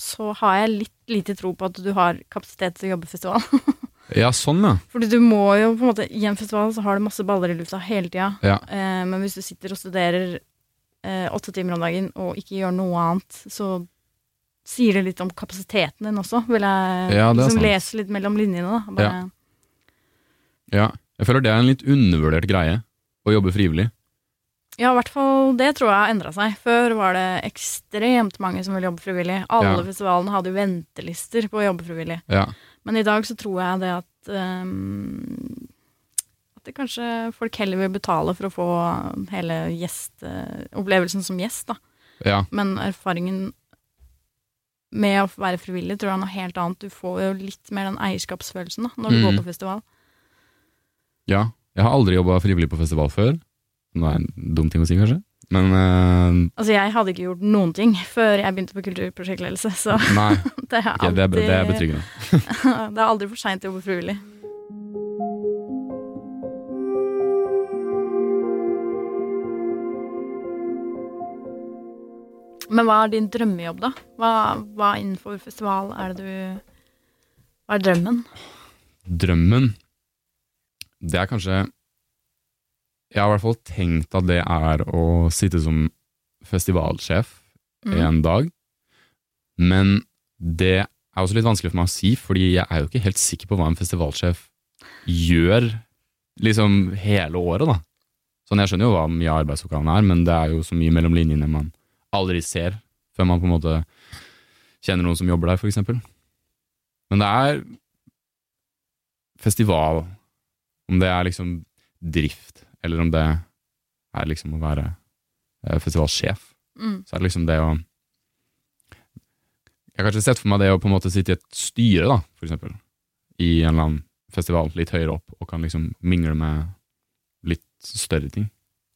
Så har jeg litt lite tro på at du har kapasitet til å jobbe festival. ja, sånn, ja. Fordi du må jo på en måte I en festival så har du masse baller i lufta hele tida. Ja. Eh, men hvis du sitter og studerer eh, åtte timer om dagen og ikke gjør noe annet, så sier det litt om kapasiteten din også, vil jeg Ja, liksom lese litt mellom linjene. da. Bare, ja. Jeg føler det er en litt undervurdert greie, å jobbe frivillig. Ja. i hvert fall det tror jeg har endra seg. Før var det ekstremt mange som ville jobbe frivillig. Alle Ja. festivalene hadde jo ventelister på å jobbe frivillig. Ja. Men i dag så tror jeg det at um, At det kanskje folk heller vil betale for å få hele gjesteopplevelsen som gjest, da. ja. Men erfaringen med å være frivillig tror jeg er noe helt annet. Du får jo litt mer den eierskapsfølelsen da, når du Mm. går på festival. Ja. Jeg har aldri jobba frivillig på festival før. Nå er det en dum ting å si, kanskje. Men uh, Altså, jeg hadde ikke gjort noen ting før jeg begynte på kulturprosjektledelse, så nei, det er okay, er, det er betryggende. det er aldri for seint å jobbe frivillig. Men hva er din drømmejobb, da? Hva, hva innenfor festival er det du Hva er drømmen? Drømmen, det er kanskje Jeg har i hvert fall tenkt at det er å sitte som festivalsjef Mm. en dag. Men det er også litt vanskelig for meg å si, fordi jeg er jo ikke helt sikker på hva en festivalsjef gjør liksom hele året, da. Sånn, Jeg skjønner jo hva mye av arbeidsoppgavene er, men det er jo så mye mellom linjene man aldri ser, før man på en måte kjenner noen som jobber der, for eksempel. Men det er festival, om det er liksom drift, eller om det er liksom å være eh, festivalsjef Mm. så er det liksom det å Jeg har kanskje sett for meg det å på en måte sitte i et styre, da, for eksempel, i en eller annen festival litt høyere opp, og kan liksom mingle med litt større ting.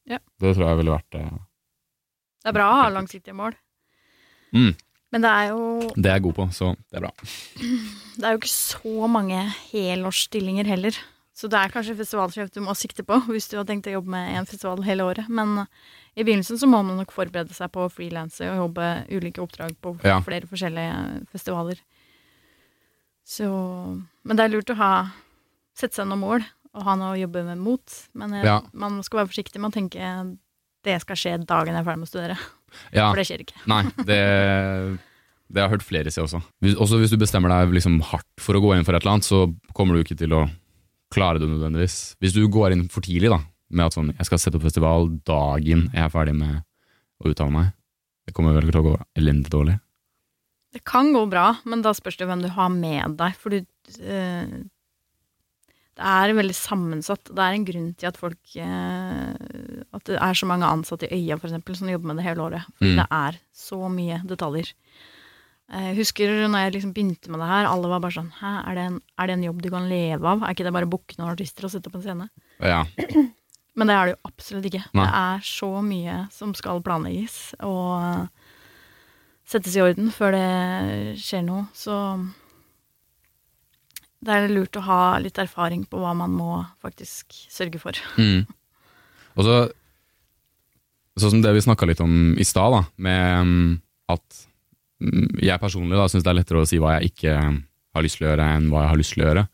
Ja. Det tror jeg ville vært det. Det er bra å ha langsiktige mål. Mm. Men det er jo Det er jeg god på, så det er bra. Det er jo ikke så mange helårsstillinger heller. Så det er kanskje festivalsjef du må sikte på hvis du har tenkt å jobbe med en festival hele året. Men i begynnelsen så må man nok forberede seg på å frilanse og jobbe ulike oppdrag på Ja. flere forskjellige festivaler. Så Men det er lurt å ha sette seg noen mål og ha noe å jobbe med mot. Men jeg, Ja. man skal være forsiktig med å tenke det skal skje dagen jeg er ferdig med å studere. Ja, For det skjer ikke. nei, det, det har jeg hørt flere si også. Hvis, også hvis du bestemmer deg liksom hardt for å gå inn for et eller annet, så kommer du ikke til å klare det nødvendigvis. Hvis du går inn for tidlig da, med at sånn, jeg skal sette opp festival dagen jeg er ferdig med å uttale meg, det kommer vel til å gå elendig dårlig. Det kan gå bra, men da spørs det hvem du har med deg. For du øh, Det er veldig sammensatt. Det er en grunn til at folk øh, At det er så mange ansatte i Øya, for eksempel, som jobber med det hele året. For Mm. det er så mye detaljer. Jeg husker når jeg liksom begynte med det her, alle var bare sånn Hæ, er det, en, er det en jobb du kan leve av? Er ikke det bare å booke noen artister og sette opp en scene? Ja, Men det er det jo absolutt ikke. Nei. Det er så mye som skal planlegges og settes i orden før det skjer noe. Så det er lurt å ha litt erfaring på hva man må faktisk sørge for. Mm. Og så Sånn som det vi snakka litt om i stad, da, med mm, at jeg personlig da syns det er lettere å si hva jeg ikke har lyst til å gjøre, enn hva jeg har lyst til å gjøre.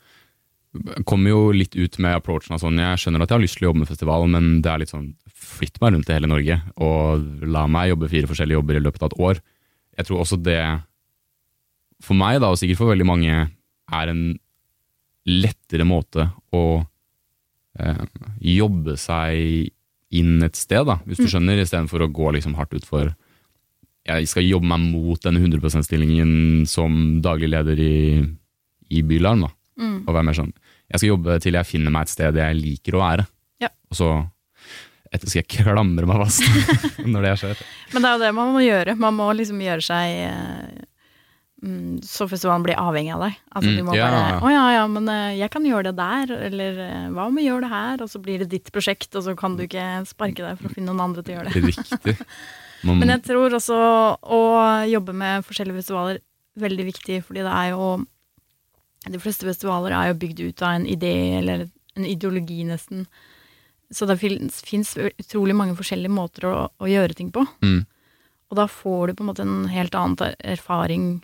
Kommer jo litt ut med approachen av sånn Jeg skjønner at jeg har lyst til å jobbe med festival, men det er litt sånn flytt meg rundt i hele Norge, og la meg jobbe fire forskjellige jobber i løpet av et år. Jeg tror også det, for meg, da, og sikkert for veldig mange, er en lettere måte å eh, jobbe seg inn et sted, da, hvis du skjønner, istedenfor å gå liksom hardt utfor Jeg skal jobbe meg mot denne 100 %-stillingen som daglig leder i, i Bylarm, da. Mm. Og være mer sånn Jeg skal jobbe til jeg finner meg et sted jeg liker å være. Ja. Og så etter skal jeg klamre meg fast når det skjer. Men det er jo det man må gjøre. Man må liksom gjøre seg eh, mm, Så festivalen blir avhengig av deg. Altså Mm, du må ja, bare 'Å ja, ja, men eh, jeg kan gjøre det der', eller eh, 'hva om vi gjør det her', og så blir det ditt prosjekt, og så kan du ikke sparke deg for å finne noen andre til å gjøre det. Riktig. Man, Men jeg tror også å jobbe med forskjellige festivaler er veldig viktig, fordi det er jo De fleste festivaler er jo bygd ut av en idé eller en ideologi, nesten. Så det fins utrolig mange forskjellige måter å, å gjøre ting på. mm, Og da får du på en måte en helt annen erfaring.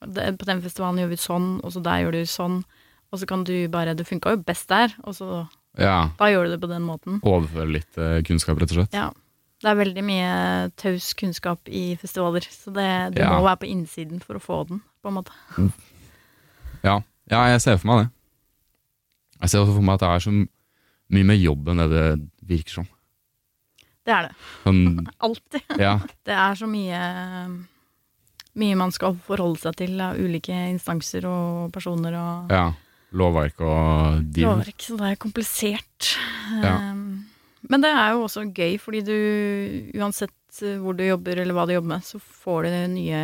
På den festivalen gjør vi sånn, og så der gjør du sånn. Og så kan du bare Det funka jo best der, og så ja, da gjør du det på den måten. overføre litt eh, kunnskap, rett og slett. Ja. Det er veldig mye taus kunnskap i festivaler, så det, du Ja. må være på innsiden for å få den, på en måte. Ja. ja, jeg ser for meg det. Jeg ser også for meg at det er så mye mer jobb enn det det virker som. Det er det. Sånn, Alltid. ja, Det er så mye mye man skal forholde seg til av ulike instanser og personer og ja. Lovverk og div. lovverk, så det er komplisert. Ja. Um, Men det er jo også gøy, fordi du uansett eh, hvor du jobber eller hva du jobber med, så får du nye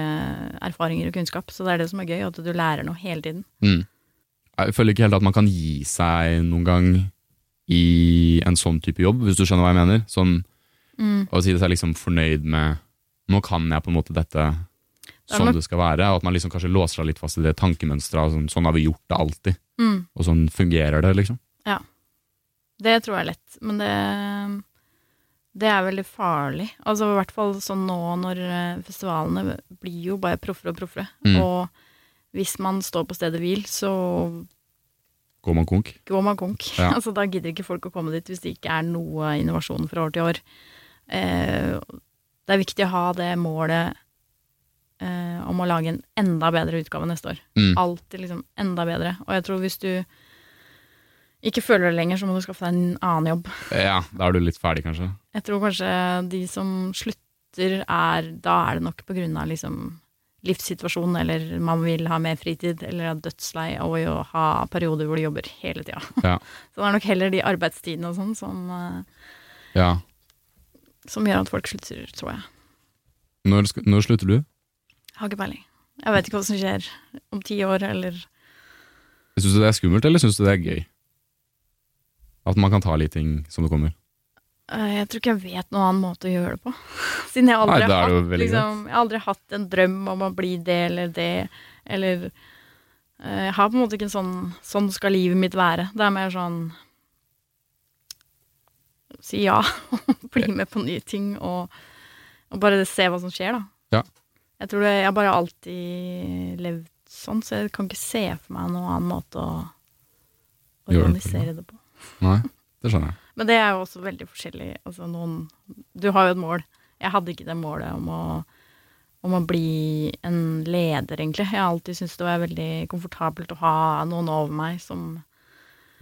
erfaringer og kunnskap. Så det er det som er gøy, at du lærer noe hele tiden. Mm. Jeg føler ikke helt at man kan gi seg noen gang i en sånn type jobb, hvis du skjønner hva jeg mener. Sånn Mm. å si seg liksom fornøyd med Nå kan jeg på en måte dette det sånn det skal være, og at man liksom kanskje låser seg litt fast i det tankemønsteret. Sånn, sånn har vi gjort det alltid, Mm. og sånn fungerer det, liksom. Det tror jeg er lett, men det det er veldig farlig. Altså I hvert fall sånn nå når eh, festivalene blir jo bare proffere og proffere. Mm. Og hvis man står på stedet hvil, så Går man konk? går man konk. Ja. altså Da gidder ikke folk å komme dit hvis det ikke er noe innovasjon fra år til år. Eh, det er viktig å ha det målet eh, om å lage en enda bedre utgave neste år. Mm. Alltid liksom enda bedre. Og jeg tror hvis du ikke føler det lenger, så må du skaffe deg en annen jobb. Ja, da er du litt ferdig, kanskje. Jeg tror kanskje de som slutter, er Da er det nok på grunn av liksom livssituasjonen, eller man vil ha mer fritid, eller er dødslei av å ha perioder hvor de jobber hele tida. Ja. Så det er nok heller de arbeidstidene og sånn som, eh, Ja. som gjør at folk slutter, tror jeg. Når, når slutter du? Har ikke peiling. Jeg vet ikke hva som skjer om ti år, eller Syns du det er skummelt, eller syns du det er gøy? At man kan ta litt ting som det kommer? Eh, Jeg tror ikke jeg vet noen annen måte å gjøre det på. Siden jeg aldri, Nei, har, hatt, liksom, jeg har hatt en drøm om å bli det eller det, eller eh, Jeg har på en måte ikke en sånn Sånn skal livet mitt være. Det er mer sånn Si ja, bli med på nye ting og, og bare se hva som skjer, da. Ja. Jeg tror det, jeg bare alltid levd sånn, så jeg kan ikke se for meg noen annen måte å organisere det på. Nei, det skjønner jeg. Men det er jo også veldig forskjellig. Altså noen Du har jo et mål. Jeg hadde ikke det målet om å, om å bli en leder, egentlig. Jeg har alltid syntes det var veldig komfortabelt å ha noen over meg som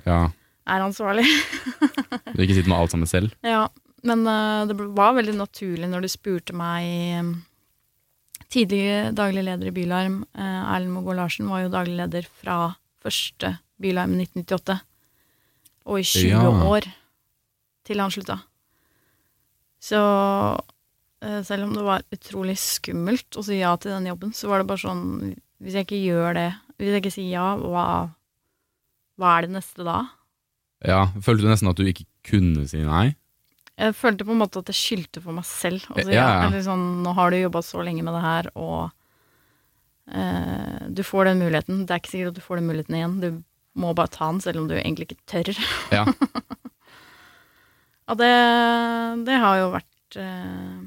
Ja, er ansvarlig. Du vil ikke sitte med alt sammen selv? ja, men uh, det var veldig naturlig når du spurte meg eh, Tidligere daglig leder i Bylarm, uh, Erlend Mogård Larsen, var jo daglig leder fra første Bylarm i 1998. Og i 20 Ja. år til han slutta. Så eh, selv om det var utrolig skummelt å si ja til den jobben, så var det bare sånn Hvis jeg ikke gjør det, hvis jeg ikke sier ja, hva, hva er det neste da? Ja, Følte du nesten at du ikke kunne si nei? Jeg følte på en måte at jeg skyldte for meg selv. Altså, Ja, ja, ja. Eller sånn, nå har du jobba så lenge med det her, og eh, du får den muligheten. Det er ikke sikkert at du får den muligheten igjen. Du må bare ta den, selv om du egentlig ikke tør. Ja. Og det, det har jo vært eh,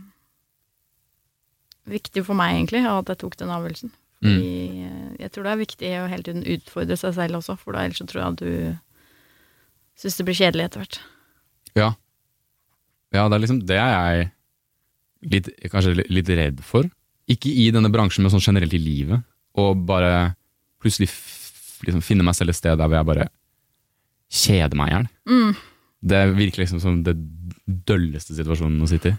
viktig for meg, egentlig, at jeg tok den avgjørelsen. Mm. Eh, jeg tror det er viktig å hele tiden utfordre seg selv også, for da ellers så tror jeg at du syns det blir kjedelig etter hvert. Ja. ja, det er liksom det er jeg litt, kanskje litt redd for. Ikke i denne bransjen, men sånn generelt i livet. Og bare plutselig liksom finne meg selv et sted der hvor jeg bare kjeder meg i hjel. Mm. Det virker liksom som det dølleste situasjonen å sitte i.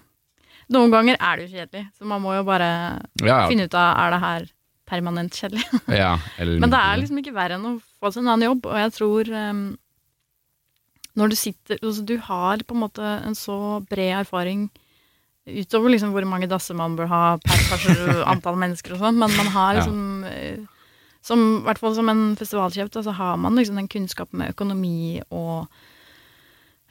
Noen ganger er det jo kjedelig, så man må jo bare Ja, ja. finne ut av er det her permanent kjedelig. ja eller Men det er liksom ikke verre enn å få seg en annen jobb, og jeg tror um, når du sitter altså Du har på en måte en så bred erfaring utover liksom hvor mange dasser man bør ha per antall mennesker og sånn, men man har liksom eh, som, I hvert fall som en festivalsjef, så har man liksom den kunnskapen med økonomi og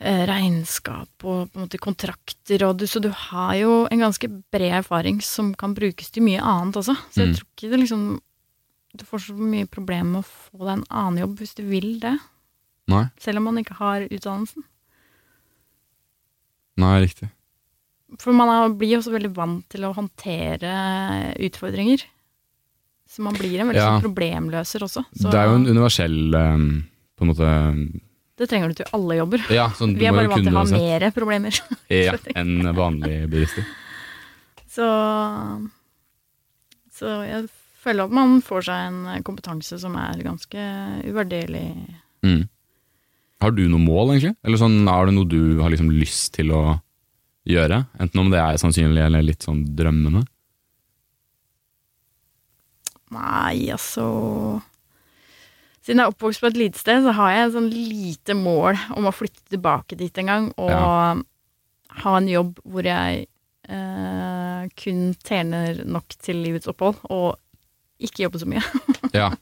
eh, regnskap og på en måte kontrakter, og du, så du har jo en ganske bred erfaring som kan brukes til mye annet også. Så jeg Mm. tror ikke det liksom Du får så mye problemer med å få deg en annen jobb hvis du vil det, Nei, selv om man ikke har utdannelsen. nei, riktig. For man er, blir jo også veldig vant til å håndtere utfordringer. Så man blir en veldig Ja. sånn problemløser også. Så Det er jo en universell um, på en måte det trenger du til alle jobber. Ja, sånn, Vi er bare vant til å ha mer problemer. Ja, enn vanlige bilister. Så, så jeg føler at man får seg en kompetanse som er ganske uvurderlig. Mm. Har du noe mål, egentlig? Eller sånn, er det noe du har liksom lyst til å gjøre? Enten om det er sannsynlig eller litt sånn drømmende? Nei, altså Siden jeg er oppvokst på et lite sted, så har jeg sånn lite mål om å flytte tilbake dit en gang. Og Ja. ha en jobb hvor jeg eh, kun tjener nok til livets opphold, og ikke jobbe så mye. Ja.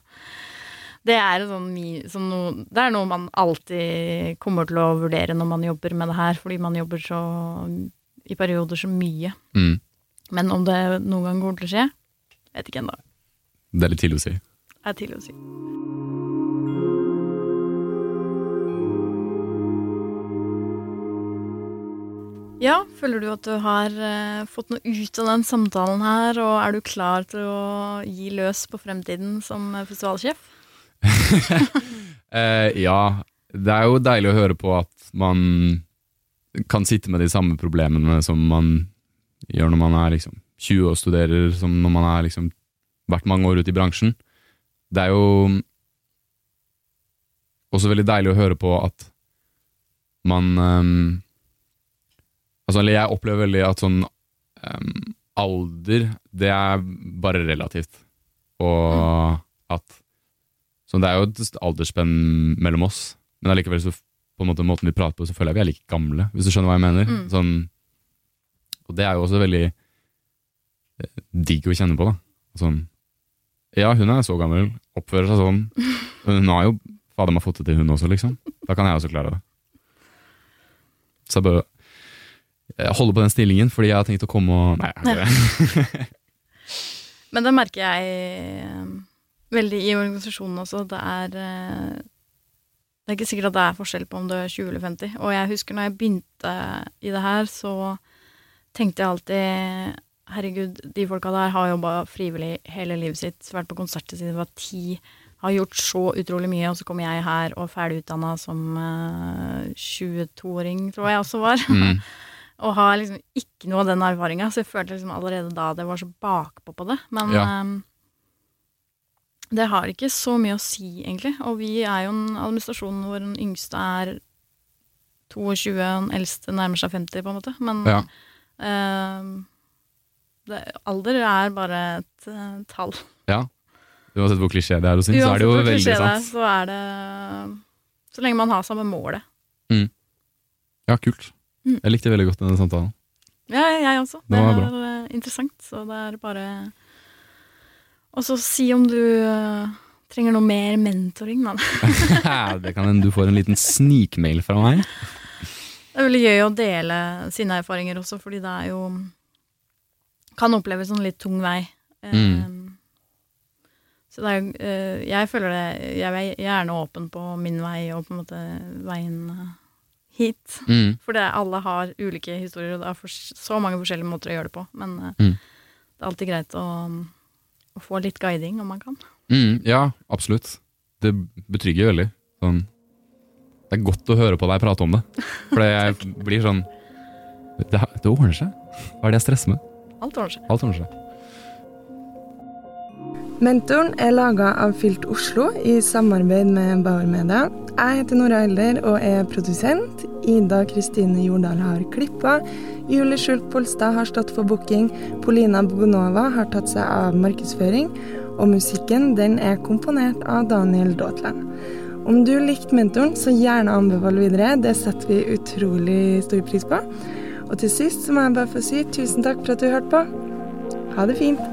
Det er, sånn, sånn noe, det er noe man alltid kommer til å vurdere når man jobber med det her, fordi man jobber så i perioder så mye. Mm. Men om det noen gang kommer til å skje, vet ikke ennå. Det er litt tidlig å si. Det Er tidlig å si. Ja, føler du at du har eh, fått noe ut av den samtalen her, og er du klar til å gi løs på fremtiden som eh, festivalsjef? Eh, ja, det er jo deilig å høre på at man kan sitte med de samme problemene som man gjør når man er liksom 20 og studerer, som når man er liksom vært mange år ute i bransjen. Det er jo også veldig deilig å høre på at man um, Altså, eller jeg opplever veldig at sånn um, alder, det er bare relativt. Og at Så det er jo et aldersspenn mellom oss, men allikevel så på en måte måten vi prater på, så føler jeg vi er like gamle, hvis du skjønner hva jeg mener. Mm. Sånn, og det er jo også veldig eh, digg å kjenne på, da. Sånn, ja, hun er så gammel, oppfører seg sånn. Hun har jo fader meg fått det til, hun også, liksom. Da kan jeg også klare det. Så jeg bare holde holder på den stillingen fordi jeg har tenkt å komme og Nei, jeg det. Men det merker jeg eh, veldig i organisasjonen også. Det er eh, Det er ikke sikkert at det er forskjell på om du er 20 eller 50. Og jeg husker når jeg begynte i det her, så tenkte jeg alltid Herregud, de folka der har jobba frivillig hele livet sitt, vært på konserter siden de var ti, har gjort så utrolig mye, og så kommer jeg her og ferdig utdanna som uh, 22-åring, tror jeg også var. Mm. Og har liksom ikke noe av den erfaringa, så jeg følte liksom allerede da at jeg var så bakpå på det. Men Ja. ehm, det har ikke så mye å si, egentlig. Og vi er jo en administrasjon hvor den yngste er 22, den eldste nærmer seg 50, på en måte. Men Ja. ehm, det, alder er bare et uh, tall. Uansett hvor klisjé det er å si, så er det jo hvor veldig det sant. Så er det Så lenge man har samme målet. Ja, kult. Mm. Jeg likte veldig godt denne samtalen. Ja, jeg også. Det Det var er bra. eh, interessant, så det er bare Og så si om du uh, trenger noe mer mentoring, da. det kan hende du får en liten snikmail fra meg. Det er veldig gøy å dele sine erfaringer også, fordi det er jo Kan oppleves som en litt tung vei. Mm. Så det er eh, Jeg føler det Jeg er gjerne åpen på min vei og på en måte veien hit. Mm. For det, alle har ulike historier, og det er for, så mange forskjellige måter å gjøre det på. Men eh, Mm. det er alltid greit å, å få litt guiding om man kan. Mm, ja, absolutt. Det betrygger veldig. Sånn. Det er godt å høre på deg prate om det. For jeg blir sånn det, det ordner seg. Hva er det jeg stresser med? Alt ordner seg. Alt ordner seg. Mentoren er laga av Filt Oslo i samarbeid med Bauer Media. Jeg heter Nora Elder og er produsent. Ida Kristine Jordal har klippa. Julie Skjult Polstad har stått for booking. Polina Bogonova har tatt seg av markedsføring. Og musikken den er komponert av Daniel Daatland. Om du likte mentoren, så gjerne anbefal videre. Det setter vi utrolig stor pris på. Og til sist så må jeg bare få si tusen takk for at du hørte på. Ha det fint.